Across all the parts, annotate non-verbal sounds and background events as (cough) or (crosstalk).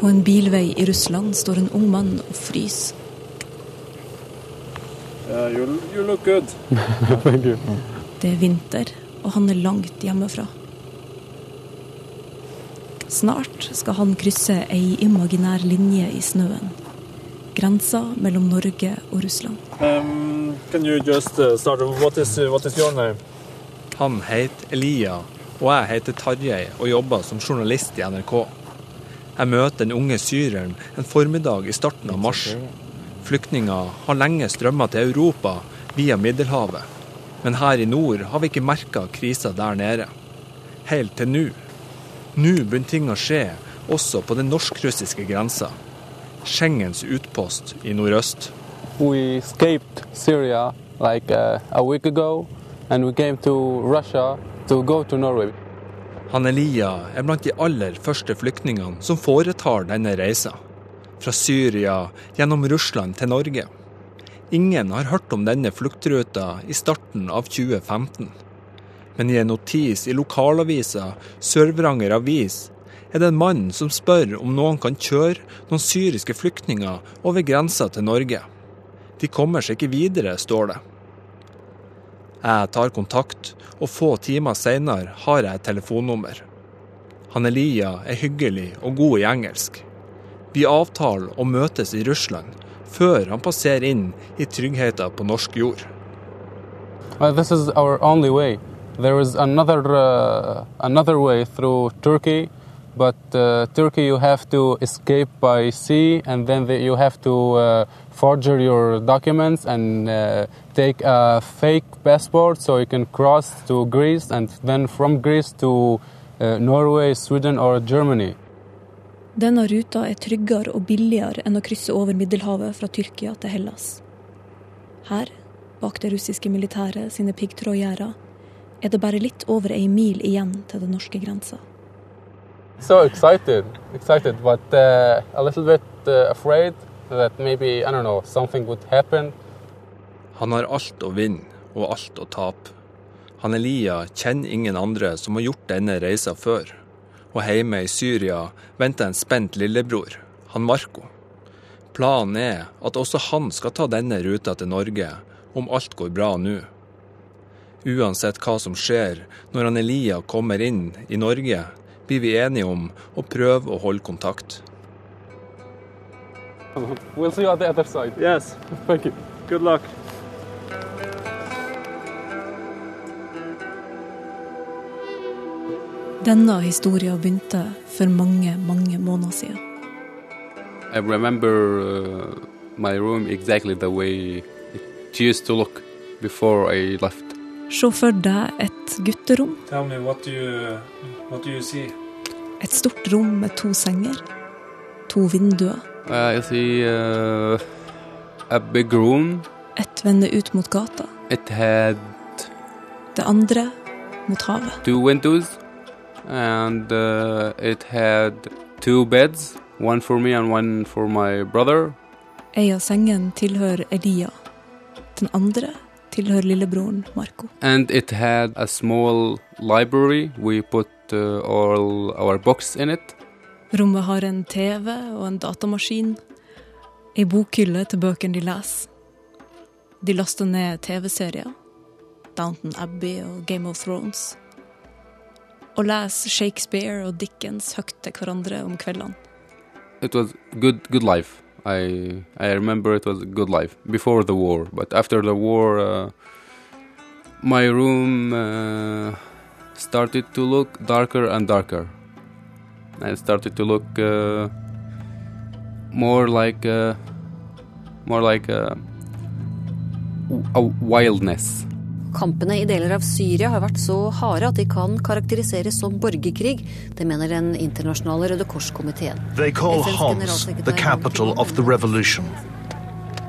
På en bilvei i Russland står en ung mann og fryser. Uh, you, you look good. (laughs) Thank you. Det er vinter, og han er langt hjemmefra. Snart skal han krysse ei imaginær linje i snøen. Grensa mellom Norge og Russland. Um, can you just uh? What is what is? Han heter Elia, og jeg heter Tarjei og jobber som journalist i NRK. Jeg møter den unge syreren en formiddag i starten av mars. Flyktninger har lenge strømma til Europa via Middelhavet. Men her i nord har vi ikke merka krisa der nede. Helt til nå. Nå begynner ting å skje, også på den norsk-russiske grensa. Schengens utpost i nordøst. We escaped Syria like uh, a week ago, and we came to Russia to go to Norway. Han Elia er blant de aller første flyktningene som foretar denne reisa. Fra Syria gjennom Russland til Norge. Ingen har hørt om denne fluktruta i starten av 2015. Men i en notis i lokalavisa Sør-Vranger Avis er det en mann som spør om noen kan kjøre noen syriske flyktninger over grensa til Norge. De kommer seg ikke videre, står det. Jeg tar kontakt, og få timer seinere har jeg et telefonnummer. Han Elia er hyggelig og god i engelsk. Vi avtaler å møtes i Russland før han passerer inn i tryggheten på norsk jord. Uh, this is our only way. There is another uh, another way Turkey, but uh, Turkey you have to escape by sea, and then the, you have to uh, forger your documents and uh, take a fake passport so you can cross to Greece, and then from Greece to uh, Norway, Sweden, or Germany. Denne ruta er tryggere og billigere enn å krysse over Middelhavet fra Tyrkia til Hellas. Her, bak det russiske militæret sine piggtrådgjerder, er det bare litt over ei mil igjen til den norske grensa. So excited, excited, but uh, a little bit uh, afraid that maybe I don't know something would happen. Han har alt å vinne og alt å tape. Han Elia kjenner ingen andre som har gjort denne reisa før. Og hjemme i Syria venter en spent lillebror, han Marco. Planen er at også han skal ta denne ruta til Norge, om alt går bra nå. Uansett hva som skjer når han Elia kommer inn i Norge, blir vi enige om å prøve å holde kontakt. We'll see you at the other side. Yes. Thank you. Good luck. Denne historien begynte for mange, mange måneder siden. I remember uh, my room exactly the way it used to look before I left. Se for deg et gutterom. Me what do you what do you see? Et stort rom med to senger. To vinduer. Uh, I uh, a big room. Ett vender ut mot gata. It had Det andre mot havet. two windows, and uh, it had two beds, one for me and one for my brother. Ei av sengene tilhører Elia. Den andre tilhører lillebroren Marco. And it had a small library. We put uh, all our books in it. Rommet har en TV og en datamaskin. Ei bokhylle til bøkene de leser. De laster ned TV-serier. Downton Abbey og Game of Thrones. Og leser Shakespeare og Dickens høyt til hverandre om kveldene. It was good, good life. I I remember it was a good life before the war, but after the war, uh, my room uh, started to look darker and darker. And started to look uh, more like uh, more like uh, a wildness. Kampene i deler av Syria har vært så harde at de kan karakteriseres som borgerkrig. Det mener den internasjonale Røde Kors-komiteen. Homs the revolusjonen. capital of the revolution.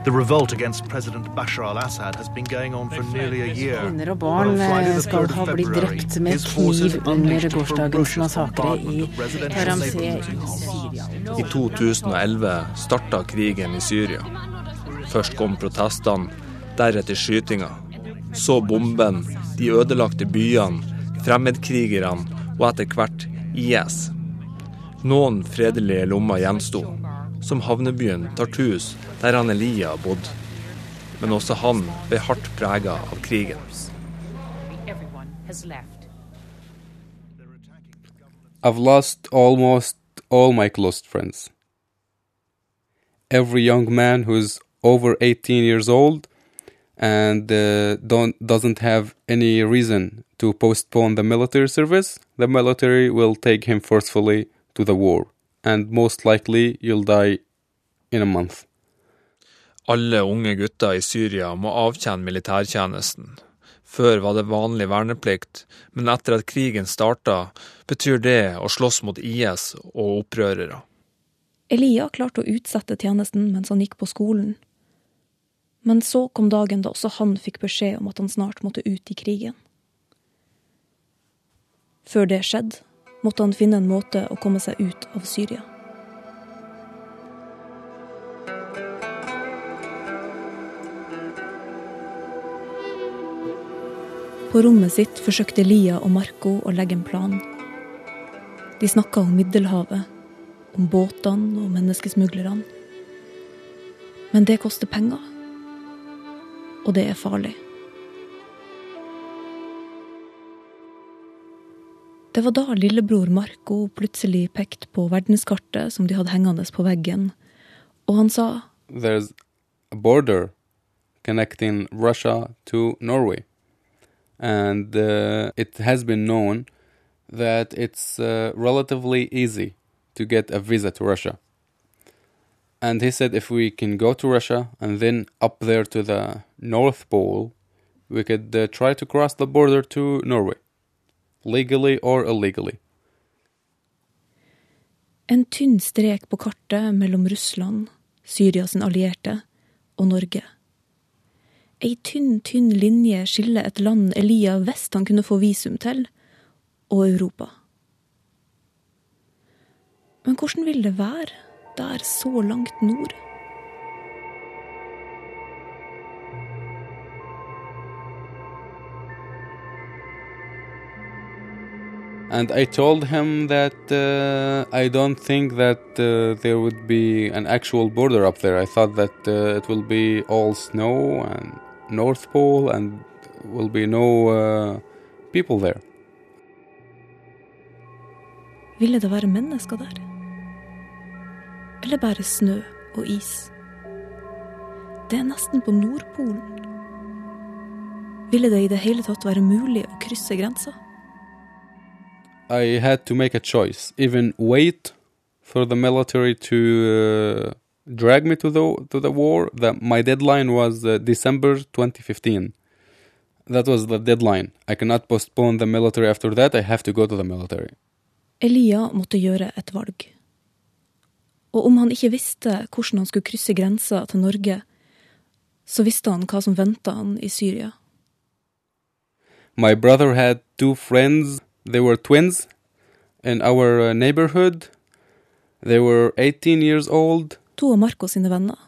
The revolt against President Bashar al-Assad has been going on for nearly a year. Kvinner og barn eh, skal ha blitt drept med kniv under gårsdagens massakre i neighborhoods i. Syria. I 2011 starta krigen i Syria. Først kom protestene, deretter skytinga. Så bomben, de ødelagte byene, fremmedkrigerne og etter hvert IS. Noen fredelige lommer gjensto, som havnebyen Tartus, der han Elia bodde. Men også han ble hardt prega av krigen. I've lost almost all my close friends. Every young man who's over 18 years old and uh, don't doesn't have any reason to postpone the military service, the military will take him forcefully to the war, and most likely you'll die in a month. Alle unge gutter i Syria må avtjene militærtjenesten. Før var det vanlig verneplikt, men etter at krigen starta, betyr det å slåss mot IS og opprørere. Elia klarte å utsette tjenesten mens han gikk på skolen. Men så kom dagen da også han fikk beskjed om at han snart måtte ut i krigen. Før det skjedde, måtte han finne en måte å komme seg ut av Syria. På rommet sitt forsøkte Lia og Marco å legge en plan. De snakka om Middelhavet, om båtene og menneskesmuglerne. Men det koster penger. Og det er farlig. Det var da lillebror Marco plutselig pekte på verdenskartet som de hadde hengende på veggen, og han sa There's a border connecting Russia to Norway. And uh, it has been known that it's uh, relatively easy to get a visa to Russia. And he said if we can go to Russia and then up there to the North Pole, we could uh, try to cross the border to Norway, legally or illegally. En tynn strek på kartet mellom Russland, Syria sin allierte, og Norge. Ei tynn, tynn linje skiller et land Elia visste han kunne få visum til, og Europa. Men hvordan vil det være der så langt nord? And I told him that uh, I don't think that uh, there would be an actual border up there. I thought that uh, it will be all snow and North Pole and will be no uh, people there. Ville det være mennesker der? Eller bare snø og is? Det er nesten på Nordpolen. Ville det i det hele tatt være mulig å krysse grensa? I had to make a choice: even wait for the military to uh, drag me to the to the war. The, my deadline was uh, December 2015. That was the deadline. I cannot postpone the military after that. I have to go to the military. Elia måtte gjøre et valg. Og om han ikke visste hvordan han skulle krysse grensa til Norge, så visste han hva som venta han i Syria. My brother had two friends. They were twins in our uh, neighborhood. They were 18 years old. To av Marco sine venner,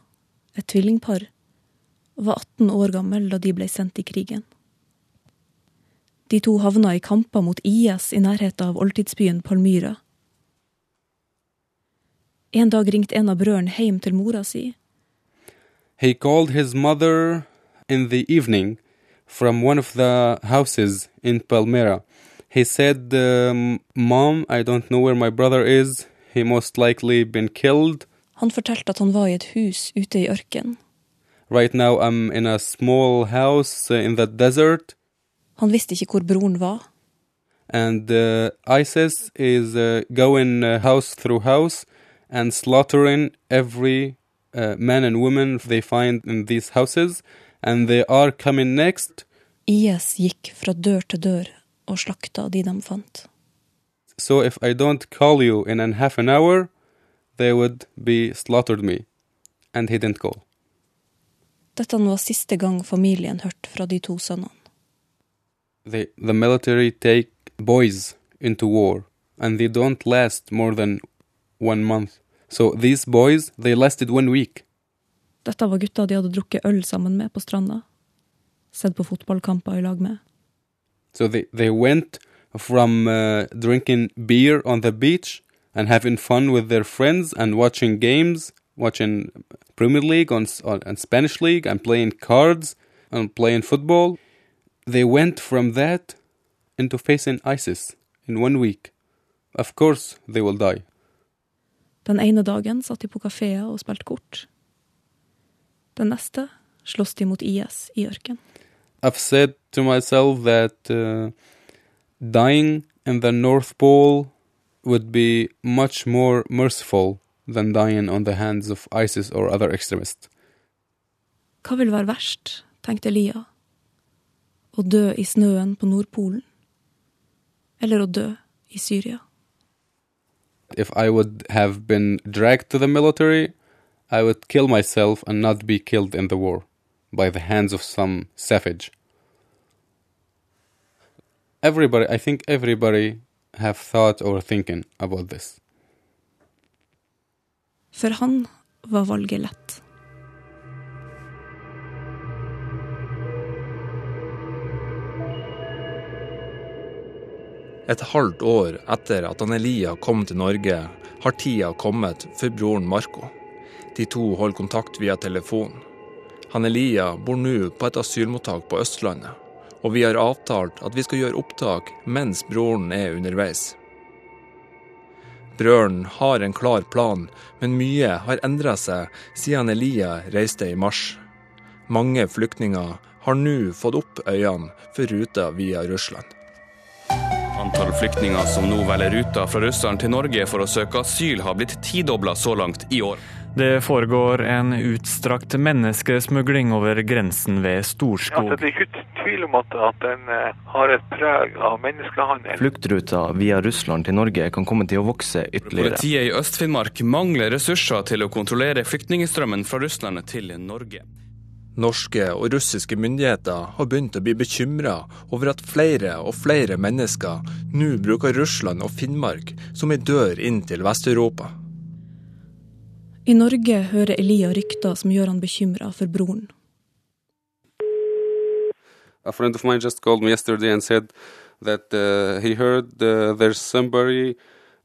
et tvillingpar, var 18 år gammel da de ble sendt i krigen. De to havna i kamper mot IS i nærheten av oldtidsbyen Palmyra. En dag ringte en av brødrene hjem til mora si. He called his mother in the evening from one of the houses in Palmyra. He said, um, Mom, I don't know where my brother is. He most likely been killed. Han fortalte at han var i et hus ute i ørkenen. Right now I'm in a small house uh, in the desert. Han visste ikke hvor broren var. And uh, ISIS is uh, going uh, house through house and slaughtering every uh, man and woman they find in these houses. And they are coming next. IS gikk fra dør til dør og slakta de de fant. So if I don't call you in an half an hour, they would be slaughtered me. And he didn't call. Dette var siste gang familien hørte fra de to sønnene. They, the military take boys into war, and they don't last more than one month. So these boys, they lasted one week. Dette var gutter de hadde drukket øl sammen med på stranda. Sett på fotballkamper i lag med. So they, they went from uh, drinking beer on the beach and having fun with their friends and watching games, watching Premier League on, on and Spanish League and playing cards and playing football. They went from that into facing ISIS in one week. Of course they will die. Den ene dagen satt de på kafeer og spilte kort. Den neste sloss de mot IS i ørken. I've said to myself that uh, dying in the North Pole would be much more merciful than dying on the hands of ISIS or other extremists. Hva vil være verst, tenkte Lia. Å dø i snøen på Nordpolen? Eller å dø i Syria? If I would have been dragged to the military, I would kill myself and not be killed in the war by the hands of some savage. Everybody, I think everybody have thought or thinking about this. For han var valget. Et halvt år etter at Elia kom til Norge, har tida kommet for broren Marco. De to holder kontakt via telefon. Hanelia bor nå på et asylmottak på Østlandet, og vi har avtalt at vi skal gjøre opptak mens broren er underveis. Brøren har en klar plan, men mye har endra seg siden Elia reiste i mars. Mange flyktninger har nå fått opp øynene for ruta via Russland. Antall flyktninger som nå velger ruta fra Russland til Norge for å søke asyl, har blitt tidobla så langt i år. Det foregår en utstrakt menneskesmugling over grensen ved Storskog. Ja, det er ikke tvil om at, at den uh, har et preg av menneskehandel. Fluktruta via Russland til Norge kan komme til å vokse ytterligere. Politiet i Øst-Finnmark mangler ressurser til å kontrollere flyktningstrømmen fra Russland til Norge. Norske og russiske myndigheter har begynt å bli bekymra over at flere og flere mennesker nå bruker Russland og Finnmark som ei dør inn til Vest-Europa. I Norge hører Elia rykter som gjør han bekymra for broren. A friend of mine just called me yesterday and said that uh, he heard uh, there's somebody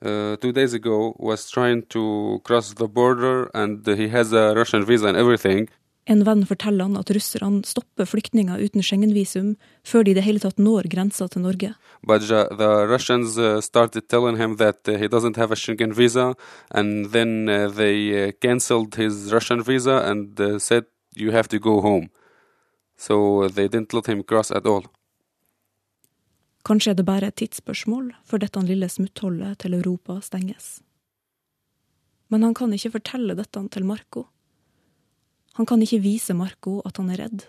uh, two days ago was trying to cross the border and he has a Russian visa and everything. En venn forteller han at russerne stopper flyktninger uten Schengen-visum før de i det hele tatt når grensa til Norge. But the Russians started telling him that he doesn't have a Schengen visa, and then they cancelled his Russian visa and said you have to go home. So they didn't let him cross at all. Kanskje er det bare et tidsspørsmål før dette lille smuttholdet til Europa stenges. Men han kan ikke fortelle dette til Marco. Han kan ikke vise Marco at han er redd.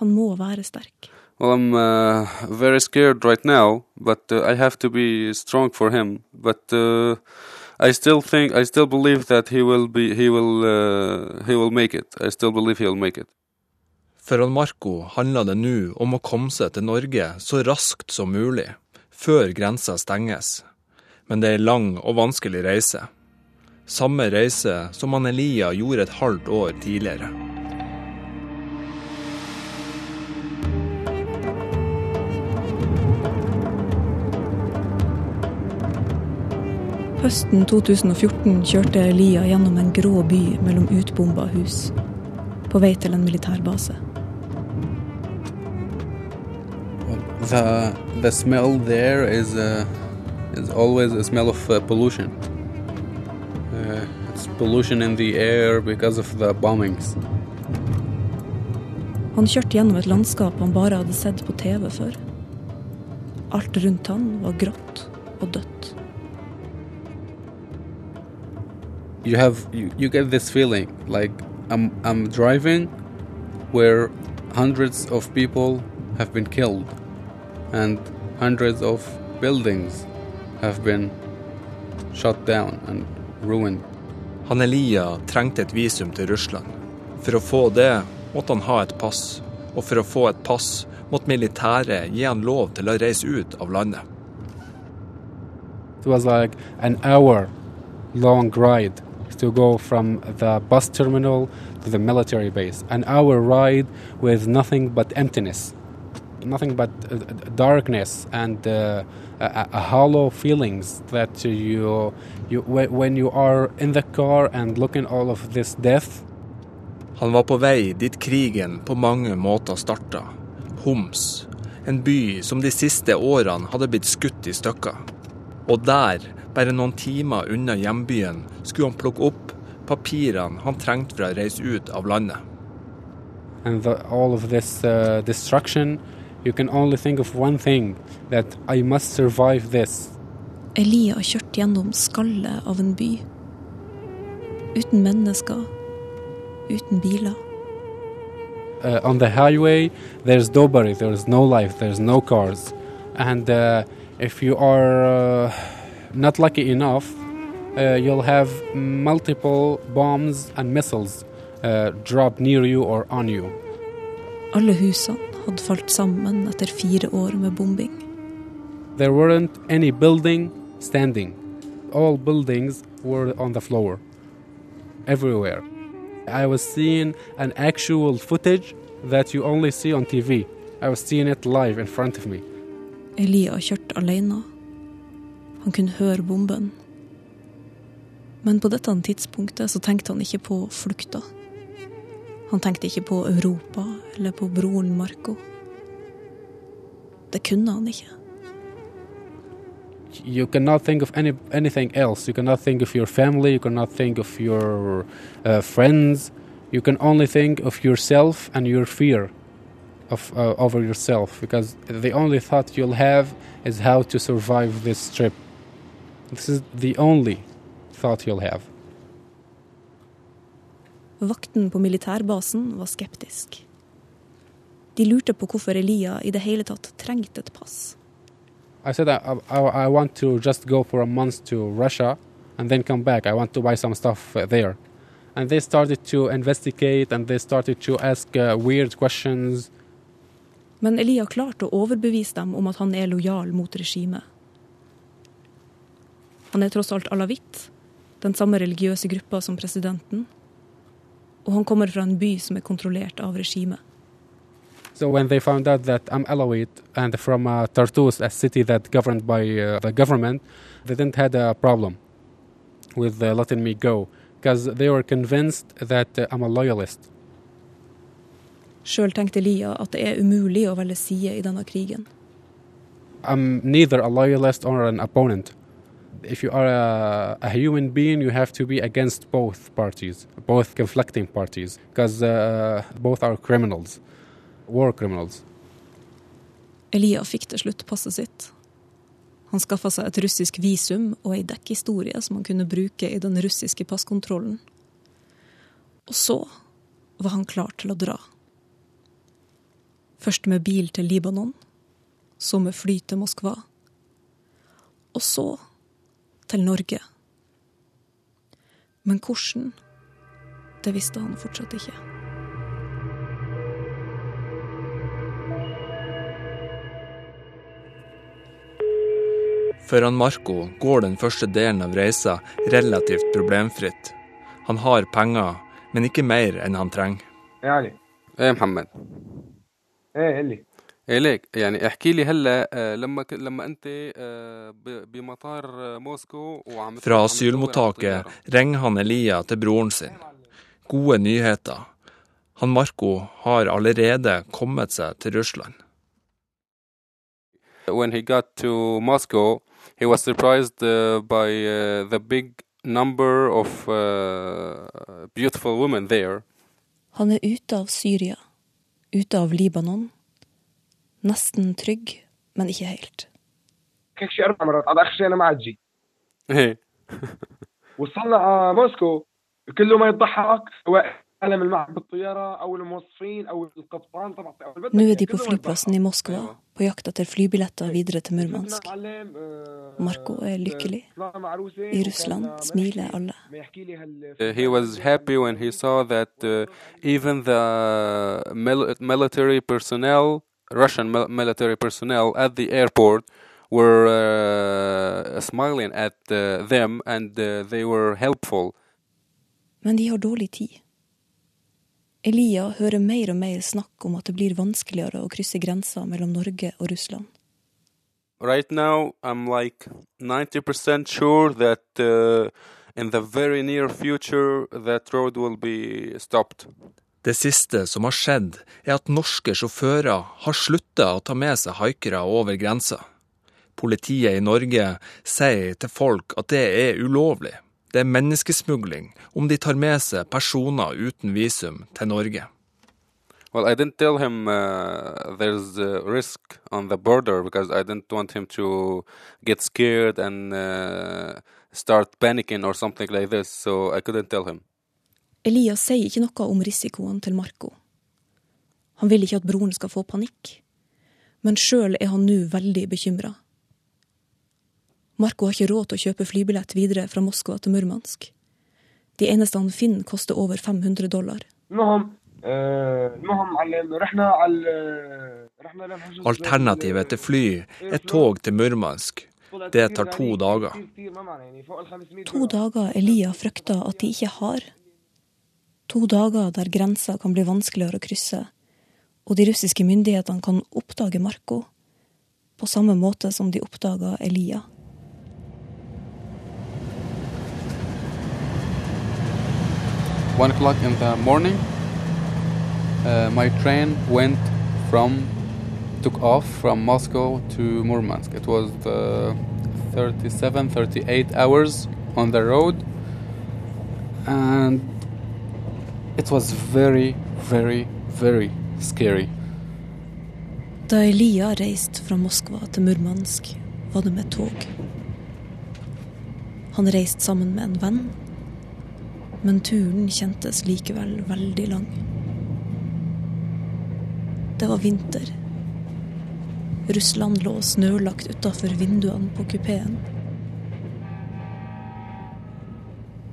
Han må være sterk. Well, I'm uh, very scared right now, but uh, I have to be strong for him. But uh, I still think, I still believe that he will be, he will, uh, he will make it. I still believe he make it. For han Marco handler det nå om å komme seg til Norge så raskt som mulig, før grensa stenges. Men det er en lang og vanskelig reise. Samme reise som han Elia gjorde et halvt år tidligere. Høsten 2014 kjørte Elia gjennom en grå by mellom utbomba hus, på vei til en militærbase. The the smell there is uh, is always a smell of uh, pollution. Pollution in the air because of the bombings. Han kjørte gjennom et landskap han bare hadde sett på TV før. Alt rundt han var grått og dødt. You have you, you get this feeling like I'm I'm driving where hundreds of people have been killed and hundreds of buildings have been shut down and ruined. Han Elia trengte et visum til Russland. For å få det måtte han ha et pass, og for å få et pass måtte militæret gi han lov til å reise ut av landet. It was like an hour long ride to go from the bus terminal to the military base. An hour ride with nothing but emptiness. Nothing but uh, darkness and uh, a, a hollow feelings that you, you when you are in the car and looking all of this death. Han var på vei dit krigen på mange måter starta. Homs. En by som de siste årene hadde blitt skutt i stykker. Og der, bare noen timer unna hjembyen, skulle han plukke opp papirene han trengte for å reise ut av landet. And the, all of this uh, destruction, you can only think of one thing, that I must survive this. Elia kjørte gjennom skallet av en by. Uten mennesker. Uten biler. Uh, on the highway, there's nobody, there's no life, there's no cars. And uh, if you are uh, not lucky enough, uh, you'll have multiple bombs and missiles uh, dropped near you or on you. Alle husene hadde falt sammen etter fire år med bombing. There weren't any building standing. All buildings were on the floor. Everywhere. I was seeing an actual footage that you only see on TV. I was seeing it live in front of me. Elia kjørte alene. Han kunne høre bomben. Men på dette tidspunktet så tenkte han ikke på flukta. Han tenkte ikke på Europa eller på broren Marco. Det kunne han ikke. You cannot think of any, anything else. You cannot think of your family. You cannot think of your uh, friends. You can only think of yourself and your fear of uh, over yourself, because the only thought you'll have is how to survive this trip. This is the only thought you'll have. Vakten på militærbasen var skeptisk. De lurte på hvorfor Elia i det hele tatt trengte et pass. I said I, I, I want to just go for a month to Russia and then come back. I want to buy some stuff uh, there. And they started to investigate and they started to ask uh, weird questions. Men Elia klarte å overbevise dem om at han er lojal mot regimet. Han er tross alt alawitt, den samme religiøse gruppa som presidenten. Og han kommer fra en by som er kontrollert av regimet. So when they found out that I'm Alawite and from uh, Tartus, a city that governed by uh, the government, they didn't had a problem with uh, letting me go because they were convinced that uh, I'm a loyalist. Sjøl tenkte Lia at det er umulig å velge side i denne krigen. I'm neither a loyalist or an opponent. If you are a, a human being, you have to be against both parties, both conflicting parties, because uh, both are criminals, war criminals. Elia fikk til slutt passet sitt. Han skaffa seg et russisk visum og ei dekkhistorie som han kunne bruke i den russiske passkontrollen. Og så var han klar til å dra. Først med bil til Libanon, så med fly til Moskva. Og så til Norge. Men hvordan, det visste han fortsatt ikke. For han Marco går den første delen av reisa relativt problemfritt. Han har penger, men ikke mer enn han trenger. Jeg er Ali. Jeg er Mohammed. Jeg er Eli. ليك يعني احكي لي هلا آه، لما ك- لما انت آه، ب- بمطار آه، موسكو وعم Fra عم asylmottaket ringer han Elia til broren sin. Gode nyheter. Han Marco har allerede kommet seg til Russland. When he got to Moscow, he was surprised uh, by uh, the big number of uh, beautiful women there. Han er ute av Syria, ute av Libanon. Nesten trygg, men ikke helt. هيك شي اربع مرات هذا اخر شيء انا ما عاد جي ايه وصلنا آه، موسكو كله ما يضحك سواء العالم المعك بالطياره او الموظفين او القبطان طبعا أو البدلة، (laughs) Nå er de på كله ما flyplassen i Moskva på jakt etter flybilletter videre til يضحك. Murmansk. معلم، آه، Marco er lykkelig. طلعنا مع عروسة I Russland وكان smiler alle. ما يحكي لي هال Uh, he was happy when he saw that uh, even the mil- military personnel, Russian military personnel at the airport, were uh, smiling at uh, them and uh, they were helpful. Men de har dårlig tid. Elia hører mer og mer snakk om at det blir vanskeligere å krysse grensa mellom Norge og Russland. Right now, I'm like 90% sure that uh, in the very near future that road will be stopped. Det siste som har skjedd, er at norske sjåfører har slutta å ta med seg haikere over grensa. Politiet i Norge sier til folk at det er ulovlig. Det er menneskesmugling om de tar med seg personer uten visum til Norge. Well, I didn't tell him uh, there's a risk on the border because I didn't want him to get scared and uh, start panicking or something like this, so I couldn't tell him. Elias sier ikke noe om risikoen til Marco. Han vil ikke at broren skal få panikk, men sjøl er han nå veldig bekymra. Marco har ikke råd til å kjøpe flybillett videre fra Moskva til Murmansk. De eneste han finner, koster over 500 dollar. Alternativet til fly er tog til Murmansk. Det tar to dager. To dager Elia frykter at de ikke har. To dager der grensa kan bli vanskeligere å krysse, og de russiske myndighetene kan oppdage Marco, på samme måte som de oppdaga Elia. One o'clock in the morning, uh, my train went from, took off from Moscow to Murmansk. It was uh, 37, 38 hours on the road, and it was very, very, very scary. Da Elia reiste fra Moskva til Murmansk, var det med tog. Han reiste sammen med en venn, men turen kjentes likevel veldig lang. Det var vinter. Russland lå snølagt utafor vinduene på kupeen.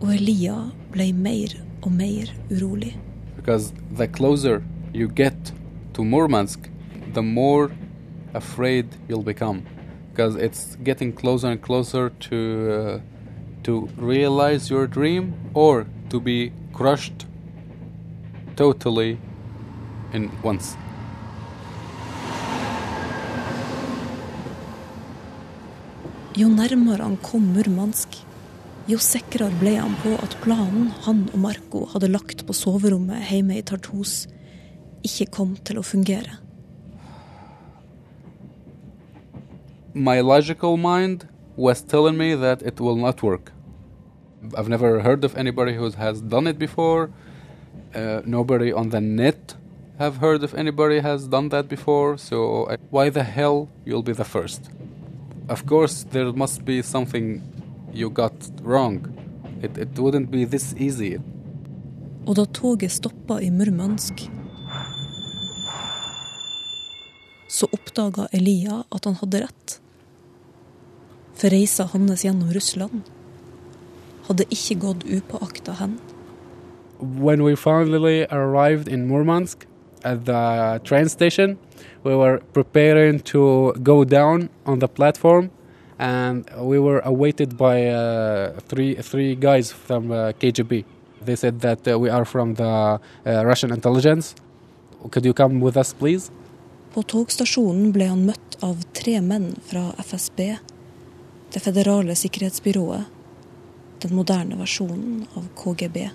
Og Elia ble mer og mer urolig. Because the closer you get to Murmansk, the more afraid you'll become. Because it's getting closer and closer to uh, to realize your dream or to be crushed totally in once. Jo nærmere han kom Murmansk, jo sikrere ble han på at planen han og Marco hadde lagt på soverommet hjemme i Tartus, ikke kom til å fungere. My logical mind was telling me that it will not work. I've never heard of anybody who has done it before. Uh, nobody on the net have heard of anybody has done that before. So why the hell you'll be the first? Of course, there must be something you got wrong. It, it wouldn't be this easy. Og da toget stoppa i Murmansk, så oppdaga Elia at han hadde rett. For reisa hans gjennom Russland hadde ikke gått upåakta hen. When we finally arrived in Murmansk at the train station, we were preparing to go down on the platform, and we were awaited by uh, three three guys from uh, KGB. They said that uh, we are from the uh, Russian intelligence. Could you come with us, please? På togstasjonen ble han møtt av tre menn fra FSB, det føderale sikkerhetsbyrået, den moderne versjonen av KGB.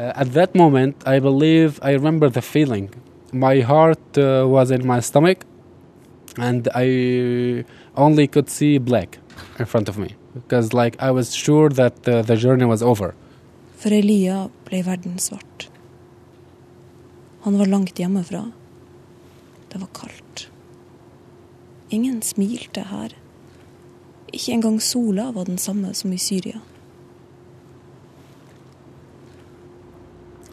Uh, at that moment, I believe I remember the feeling. My heart uh, was in my stomach, and I only could see black in front of me because, like, I was sure that uh, the journey was over. For Elia ble verden svart. Han var langt hjemmefra. Det var kaldt. Ingen smilte her. Ikke engang sola var den samme som i Syria.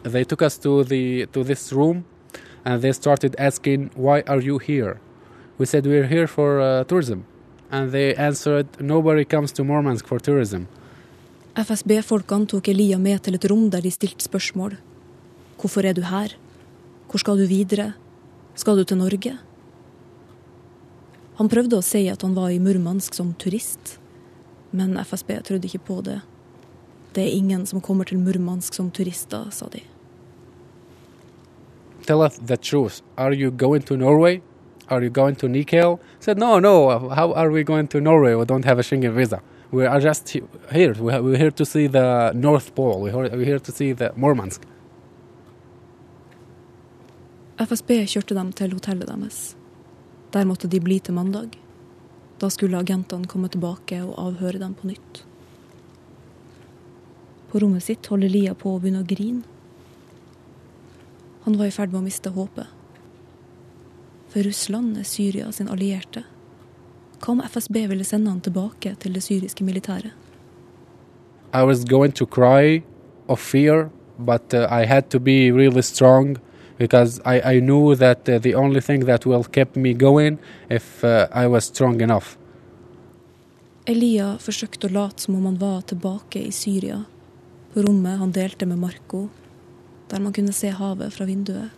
They took us to the to this room, and they started asking, "Why are you here?" We said, "We're here for uh, tourism," and they answered, "Nobody comes to Murmansk for tourism." FSB-folkene tok Elia med til et rom der de stilte spørsmål. Hvorfor er du her? Hvor skal du videre? Skal du til Norge? Han prøvde å si at han var i Murmansk som turist, men FSB trodde ikke på det. Det er ingen som kommer til Murmansk som turister, sa de. tell us the truth. Are you going to Norway? Are you going to Nikel? I said, no, no. How are we going to Norway? We don't have a Schengen visa. We are just he- here. We're here to see the North Pole. We're here to see the Murmansk. FSB kjørte dem til hotellet deres. Der måtte de bli til mandag. Da skulle agentene komme tilbake og avhøre dem på nytt. På rommet sitt holder Lia på å begynne å grine. Han var i ferd med å miste håpet. For Russland er Syria sin allierte. Hva om FSB ville sende han tilbake til det syriske militæret? I was going to cry of fear, but uh, I had to be really strong because I, I knew that uh, the only thing that will keep me going if uh, I was strong enough. Elia forsøkte å late som om han var tilbake i Syria, på rommet han delte med Marco, der man kunne se havet fra vinduet.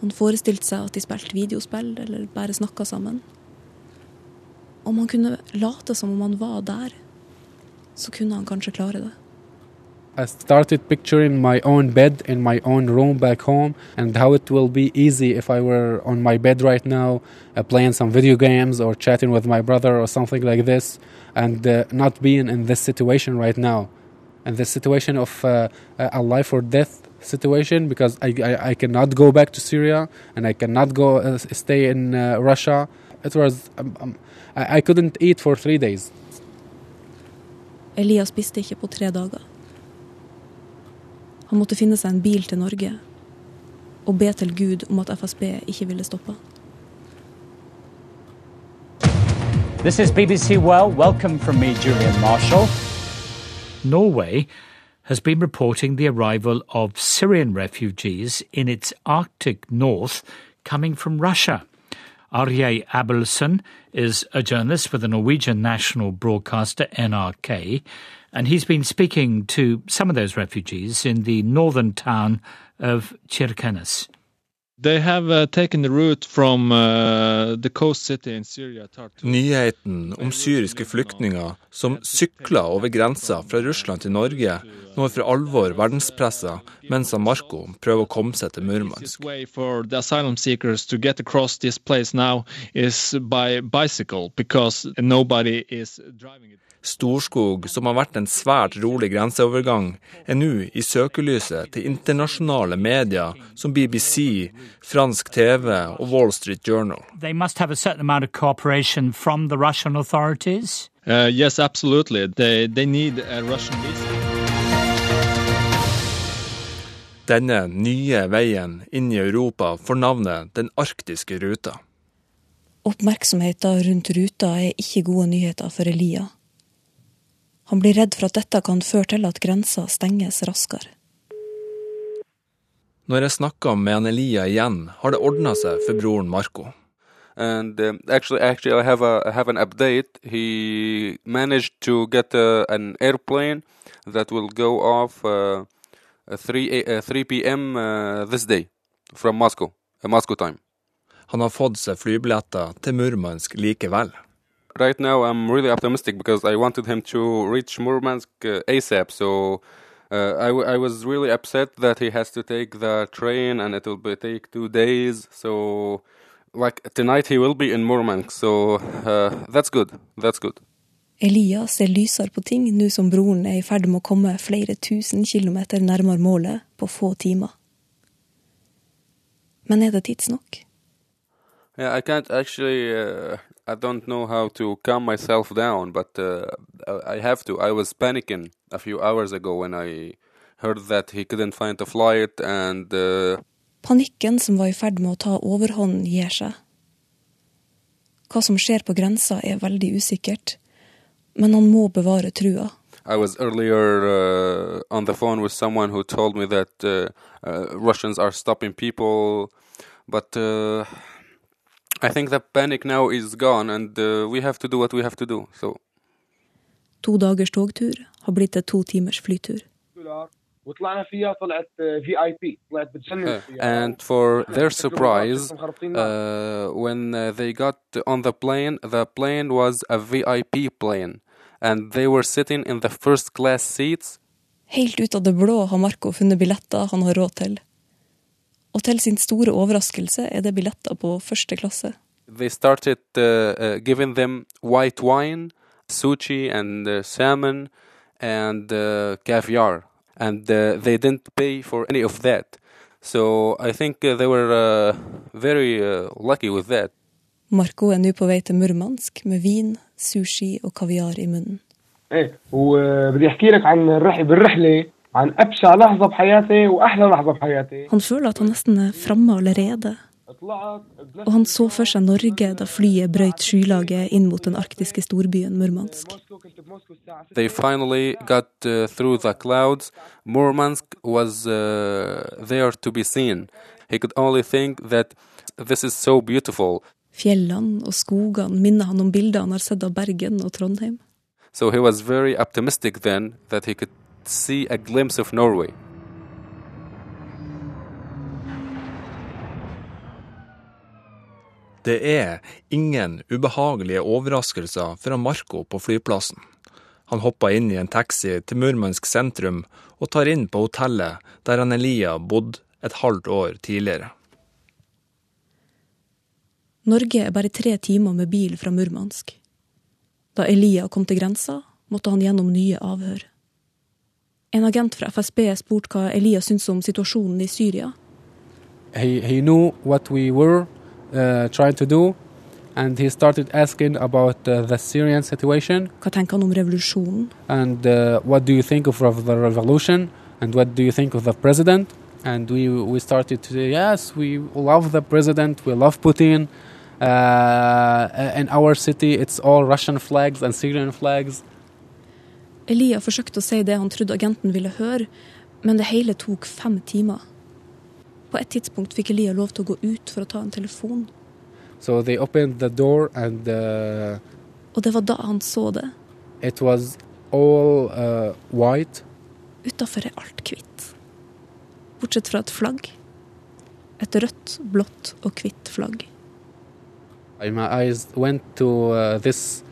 Han forestilte seg at de spilte videospill eller bare snakka sammen. Om han kunne late som om han var der, så kunne han kanskje klare det. I started picturing my own bed in my own room back home and how it will be easy if I were on my bed right now uh, playing some video games or chatting with my brother or something like this and uh, not being in this situation right now. And this situation of uh, a life or death situation because I, I, I cannot go back to Syria and I cannot go uh, stay in uh, Russia. It was, um, um, I, I couldn't eat for three days. Elia spiste ikke på tre dager. Han måtte finne seg en bil til Norge og be til Gud om at FSB ikke ville stoppe. This is BBC Well. Welcome from me, Julian Marshall. Norway has been reporting the arrival of Syrian refugees in its Arctic north coming from Russia. Arje Abelson is a journalist for the Norwegian national broadcaster NRK, and he's been speaking to some of those refugees in the northern town of Kirkenes. They have uh, taken the route from uh, the coast city in Syria, Tartu. Nyheten om syriske flyktninger som sykler over grensa fra Russland til Norge, når for alvor verdenspressa, mens Marco prøver å komme seg til Murmansk. Storskog, som har vært en svært rolig grenseovergang, er nå i søkelyset til internasjonale medier som BBC, fransk TV og Wall Street Journal. They must have a certain amount of cooperation from the Russian authorities. Uh, yes, absolutely. They, they need a Russian visa. Denne nye veien inn i Europa får navnet Den arktiske ruta. Oppmerksomheten rundt ruta er ikke gode nyheter for Elia. Han blir redd for at dette kan føre til at grensa stenges raskere. Når jeg snakker med Elia igjen, har det ordna seg for broren Marco. And um, actually, actually, I have a I have an update. He managed to get uh, an airplane that will go off uh, at 3 a- uh, 3 p.m. Uh, this day from Moscow, uh, Moscow time. Han har fått seg flybilletter til Murmansk likevel. Right now, I'm really optimistic because I wanted him to reach Murmansk uh, ASAP. So uh, I, I was really upset that he has to take the train and it will be take two days. So like tonight he will be in Murmansk. So uh, that's good. That's good. Elias ser lysere på ting nå som broren er i ferd med å komme flere tusen kilometer nærmere målet på få timer. Men er det tidsnok? Yeah, I can't actually. Uh, I don't know how to calm myself down, but uh, I have to. I was panicking a few hours ago when I heard that he couldn't find a flight, and uh, Panikken som var i ferd med å ta overhånd, gir seg. Hva som skjer på grensa er veldig usikkert, men han må bevare trua. I was earlier uh, on the phone with someone who told me that uh, uh, Russians are stopping people, but uh, do what we have to do. So. To dagers togtur har blitt til to timers flytur. دولار وطلعنا فيها طلعت في اي بي طلعت بتجنن Uh, فيها and for their surprise, uh, when uh, they got on the plane, the plane was a VIP plane, and they were sitting in the first class seats. Helt ut av det blå har Marco funnet billetter han har råd til. Og til sin store overraskelse er det billetter på første klasse. So think they were uh, very uh. Marco er nå på vei til Murmansk med vin, sushi og kaviar i munnen. Hey, han føler at han nesten er framme allerede. Og han så for seg Norge da flyet brøyt skylaget inn mot den arktiske storbyen Murmansk. They finally got uh, through the clouds. Murmansk was uh, there to be seen. He could only think that this is so beautiful. Fjellene og skogene minner han om bildene han har sett av Bergen og Trondheim. So he was very optimistic then that he could see a glimpse of Norway. Det er ingen ubehagelige overraskelser fra Marco på flyplassen. Han hopper inn i en taxi til Murmansk sentrum og tar inn på hotellet der han Elia bodde et halvt år tidligere. Norge er bare tre timer med bil fra Murmansk. Da Elia kom til grensa, måtte han gjennom nye avhør. En agent fra FSB spurte hva Elias syntes om situasjonen i Syria. He, he knew what we were uh, trying to do, and he started asking about uh, the Syrian situation. Hva tenker han om revolusjonen? And uh, what do you think of, the revolution? And what do you think of the president? And we, we started to say, yes, we love the president, we love Putin. Uh, in our city, it's all Russian flags and Syrian flags. Elia forsøkte å si det han trodde agenten ville høre, men det hele tok fem timer. På et tidspunkt fikk Elia lov til å gå ut for å ta en telefon. So they opened the door, and uh, Og det var da han så det. it was all uh, white. Utafor er alt hvitt. Bortsett fra et flagg. Et rødt, blått og hvitt flagg. My eyes went to uh, this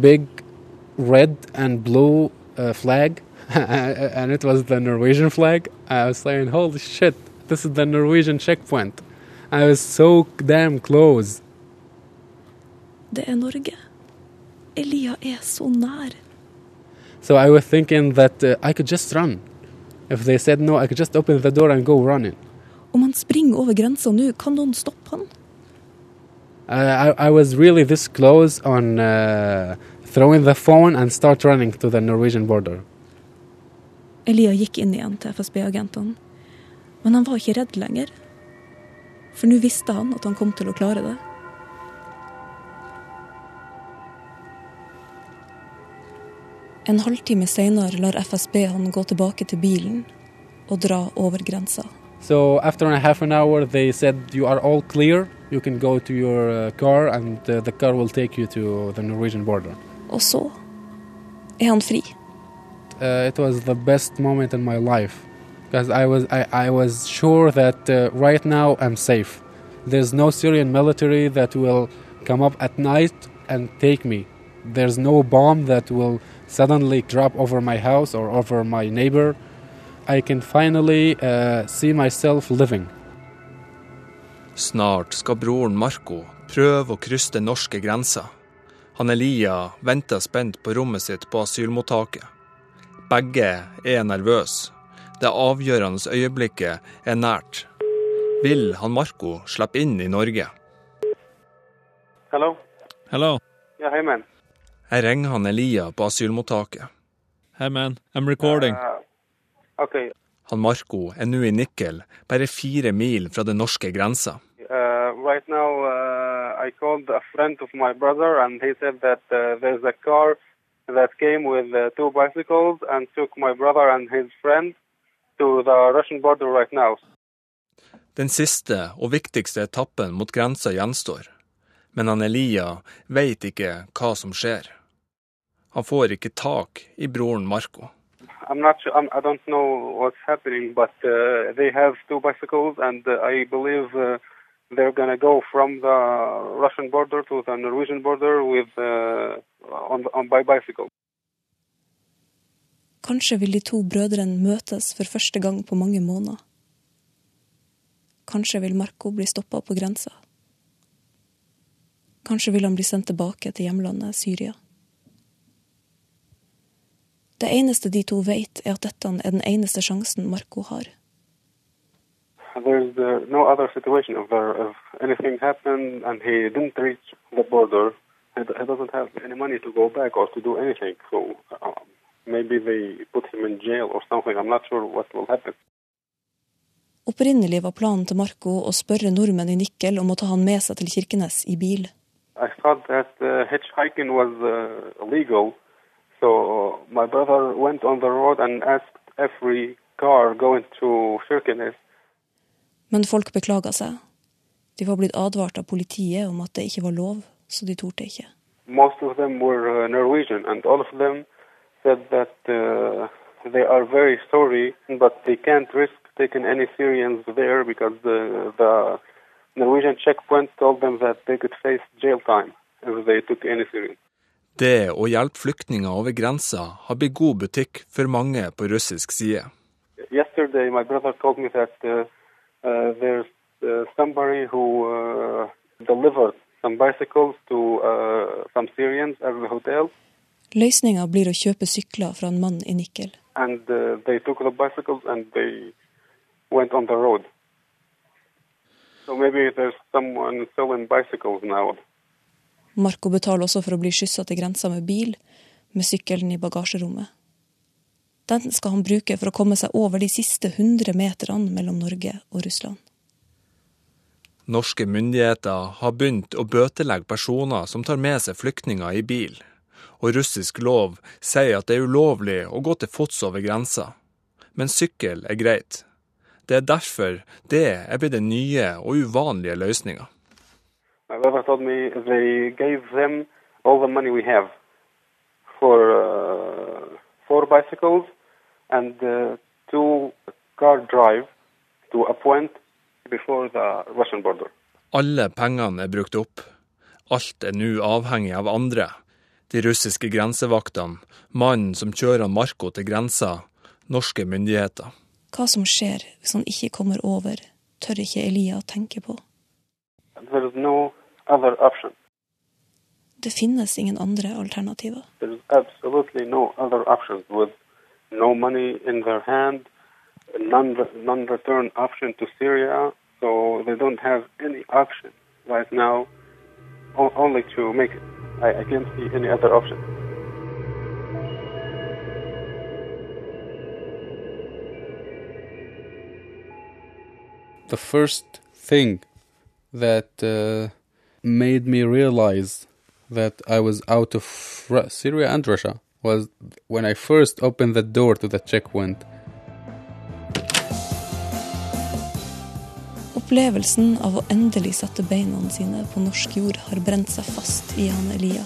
big red and blue uh, flag, (laughs) and it was the Norwegian flag. I was saying, "Holy shit! This is the Norwegian checkpoint." I was so damn close. Det er Norge. Elia er så nær. So I was thinking that uh, I could just run. If they said no, I could just open the door and go running. Om han springer over grensa nå, kan noen stoppe han? I, I, I was really this close on uh, throwing the phone and start running to the Norwegian border. Elia gikk inn igjen til FSB-agentene. Men han var ikke redd lenger. For nå visste han at han kom til å klare det. En halvtime seinere lar FSB han gå tilbake til bilen og dra over grensa. So after a half an hour, they said you are all clear. You can go to your uh, car, and uh, the car will take you to the Norwegian border. Og så er han fri. Uh, it was the best moment in my life because I was I, I was sure that uh, right now I'm safe. There's no Syrian military that will come up at night and take me. There's no bomb that will suddenly drop over my house or over my neighbor. I can finally uh, see myself living. Snart skal broren Marco prøve å krysse den norske grensa. Han Elia venter spent på rommet sitt på asylmottaket. Begge er nervøse. Det avgjørende øyeblikket er nært. Vil han Marco slippe inn i Norge? Hello? Hello. Yeah, hey man. Jeg ringer han Elia på asylmottaket. Hey man, I'm recording. Uh, okay. Han Marco er nå i Nikkel, bare fire mil fra den norske grensa. Uh, right now, uh, I called a friend of my brother, and he said that uh, there's a car that came with uh, two bicycles and took my brother and his friend to the Russian border right now. Den siste og viktigste etappen mot grensa gjenstår, men han Elia veit ikke hva som skjer. Han får ikke tak i broren Marco. I'm not sure. I'm, I don't know what's happening, but uh, they have two bicycles, and uh, I believe uh, they're gonna go from the Russian border to the Norwegian border with uh, on on by bicycle. Kanskje vil de to brødrene møtes for første gang på mange måneder. kanskje vil Marco bli stoppa på grensa. Kanskje vil han bli sendt tilbake til hjemlandet Syria. Det eneste de to vet, er at dette er den eneste sjansen Marco har. There's uh, no other situation. If, there, if anything happened and he didn't reach the border, he, he doesn't have any money to go back or to do anything. So uh, maybe they put him in jail or something. I'm not sure what will happen. Opprinnelig var planen til Marco å spørre nordmenn i Nikkel om å ta han med seg til Kirkenes i bil. I thought that uh, hitchhiking was uh, illegal. So my brother went on the road and asked every car going to Kirkenes Men folk beklaga seg. De var blitt advart av politiet om at det ikke var lov, så de torde ikke. Most of them were uh, Norwegian, and all of them said that uh, they are very sorry, but they can't risk taking any Syrians there because the, the Norwegian checkpoint told them that they could face jail time if they took any Syrians. Det å hjelpe flyktninger over grensa har blitt god butikk for mange på russisk side. Yesterday, my brother told me that uh, there's uh, somebody who uh, delivered some bicycles to uh, some Syrians at the hotel, Løsninga blir å kjøpe sykler fra en mann i Nikkel. and uh, they took the bicycles and they went on the road. So maybe there's someone selling bicycles now. Marco betaler også for å bli skyssa til grensa med bil, med sykkelen i bagasjerommet. Den skal han bruke for å komme seg over de siste 100 meterne mellom Norge og Russland. Norske myndigheter har begynt å bøtelegge personer som tar med seg flyktninger i bil, og russisk lov sier at det er ulovlig å gå til fots over grensa. Men sykkel er greit. Det er derfor det er blitt den nye og uvanlige løsninga. My brother told me they gave them all the money we have for uh, for bicycles and uh, two car drive to a point before the Russian border. Alle pengene er brukt opp. Alt er nå avhengig av andre. De russiske grensevaktene, mannen som kjører Marco til grensa, norske myndigheter. Hva som skjer hvis han ikke kommer over, tør ikke Elia tenke på. No. Det finnes ingen andre alternativer. There is absolutely no other options with no money in their hand, non non-return option to Syria. So they don't have any option right now, only to make it. I, I can't see any other option. the first thing that uh, made me realize that I was out of Syria and Russia was when I first opened the door to the checkpoint. Opplevelsen av å endelig sette beina sine på norsk jord har brent seg fast i han Elia.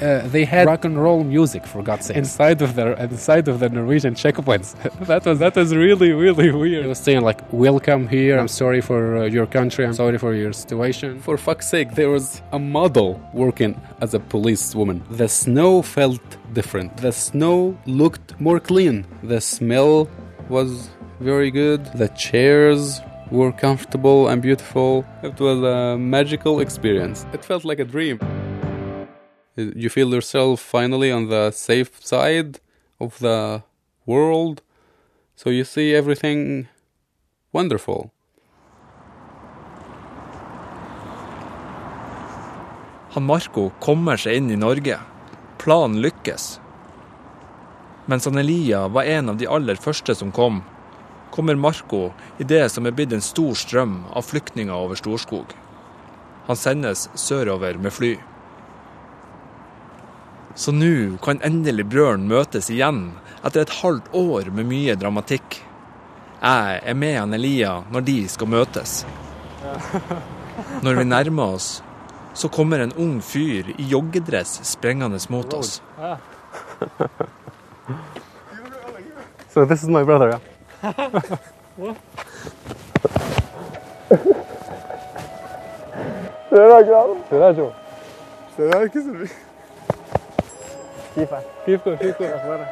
Uh, they had rock and roll music for God's sake inside of their inside of the Norwegian checkpoints. (laughs) that was that was really really weird. They were saying like, "Welcome here. I'm sorry for uh, your country. I'm sorry for your situation." For fuck's sake, there was a model working as a policewoman. The snow felt different. The snow looked more clean. The smell was very good. The chairs were comfortable and beautiful. It was a magical experience. It felt like a dream. You feel yourself finally on the safe side of the world. So you see everything wonderful. Han Marco kommer seg inn i Norge. Planen lykkes. Mens han Elia var en av de aller første som kom, kommer Marco i det som er blitt en stor strøm av flyktninger over Storskog. Han sendes sørover med fly. Så nå kan endelig brøren møtes igjen, etter et halvt år med mye dramatikk. Jeg er med han Elia når de skal møtes. (laughs) Når vi nærmer oss, så kommer en ung fyr i joggedress sprengende mot oss. (laughs) So this is my brother, yeah? Det er der, Joe. Se ikke så mye. FIFA. FIFA, FIFA.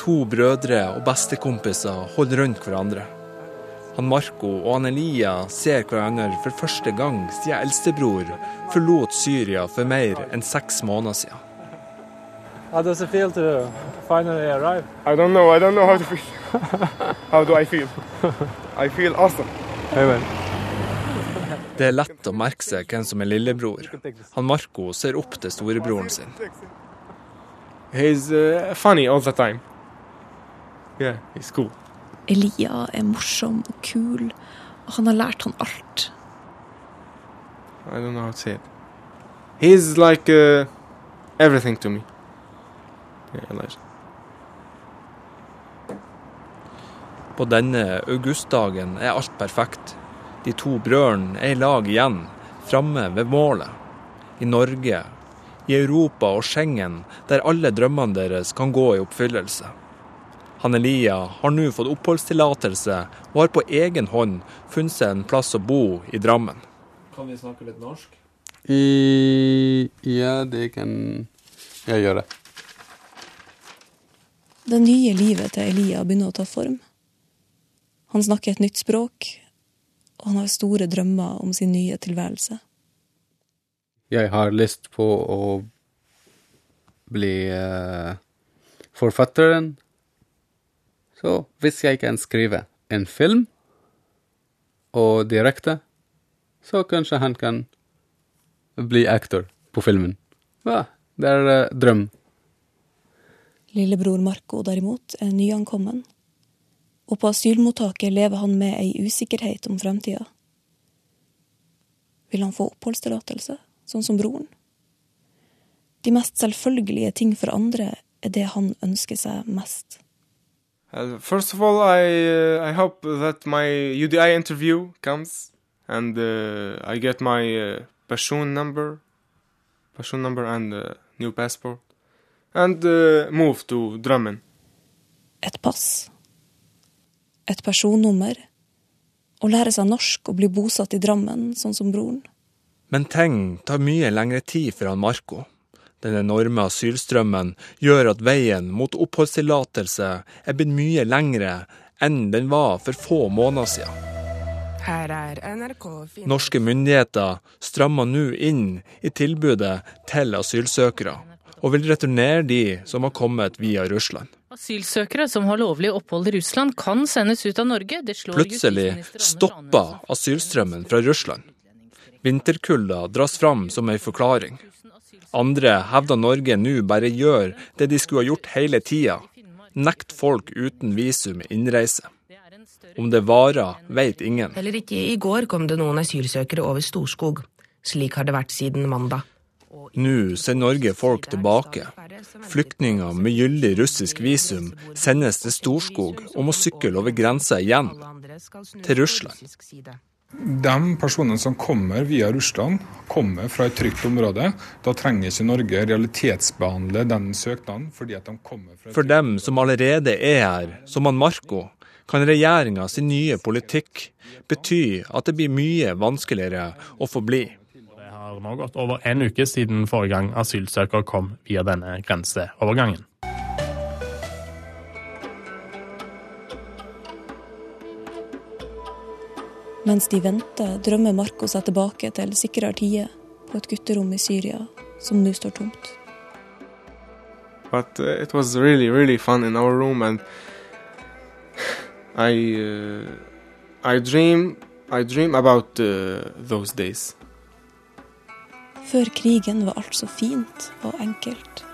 To brødre og bestekompiser holder rundt hverandre. Han Marco og han Elia ser hverandre for første gang siden eldstebror forlot Syria for mer enn seks måneder siden. How does it feel to finally arrive? I don't know. I don't know how to feel. (laughs) how do I feel? I feel awesome. Amen. Det er lett å merke seg hvem som er lillebror. Han Marco ser opp til storebroren sin. He's uh, funny all the time. Yeah, he's cool. Elia er morsom og kul, og han har lært han alt. I don't know how to say it. He's like uh, everything to me. Yeah, På denne augustdagen er alt perfekt. De to brødrene er i lag igjen, framme ved målet. I Norge, i Europa og Schengen, der alle drømmene deres kan gå i oppfyllelse. Han Elia har nå fått oppholdstillatelse og har på egen hånd funnet seg en plass å bo i Drammen. Kan vi snakke litt norsk? I, ja, det kan jeg gjøre. Det nye livet til Elia begynner å ta form. Han snakker et nytt språk, og han har store drømmer om sin nye tilværelse. Jeg har lyst på å bli uh, forfatteren. Så hvis jeg kan skrive en film og direkte, så kanskje han kan bli aktor på filmen. Ja, det er uh, drøm. Lillebror Marco derimot er nyankommen, og på asylmottaket lever han med ei usikkerhet om fremtida. Vil han få oppholdstillatelse, sånn som broren? De mest selvfølgelige ting for andre er det han ønsker seg mest. Uh, first of all, I uh, I hope that my UDI interview comes and uh, I get my uh, person number, person number and uh, new passport, and uh, move to Drammen. Et pass. Et personnummer. og lære seg norsk og bli bosatt i Drammen, sånn som broren. Men ting tar mye lengre tid for han Marco. Den enorme asylstrømmen gjør at veien mot oppholdstillatelse er blitt mye lengre enn den var for få måneder siden. Her er NRK Norske myndigheter strammer nå inn i tilbudet til asylsøkere, og vil returnere de som har kommet via Russland. Asylsøkere som har lovlig opphold i Russland kan sendes ut av Norge. Det slår Plutselig stoppa asylstrømmen fra Russland. Vinterkulda dras fram som ei forklaring. Andre hevder Norge nå bare gjør det de skulle ha gjort hele tida, nekt folk uten visum innreise. Om det varer, vet ingen. Heller ikke i går kom det noen asylsøkere over Storskog. Slik har det vært siden mandag. Nå sender Norge folk tilbake. Flyktninger med gyldig russisk visum sendes til Storskog og må sykle over grensa igjen, til Russland. De personene som kommer via Russland, kommer fra et trygt område. Da trenger ikke Norge realitetsbehandle den søknaden. fordi at de kommer fra... For dem som allerede er her, som han Marco, kan regjeringas nye politikk bety at det blir mye vanskeligere å få bli. Har nå gått over en uke siden forrige gang asylsøker kom via denne grenseovergangen. Mens de venter, drømmer Marco seg tilbake til sikrere tider på et gutterom i Syria som nå står tomt. But uh, it was really, really fun in our room, and (sighs) I, uh, I dream, I dream about uh, those days. Før krigen var alt så fint og enkelt.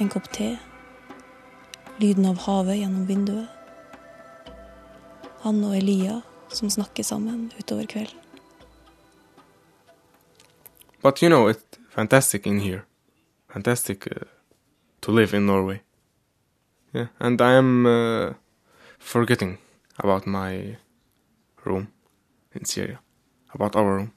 En kopp te. Lyden av havet gjennom vinduet. Han og Elia som snakker sammen utover kvelden. But you know, it's fantastic in here. Fantastic uh, to live in Norway. Yeah, and I am uh, forgetting about my room in Syria, about our room.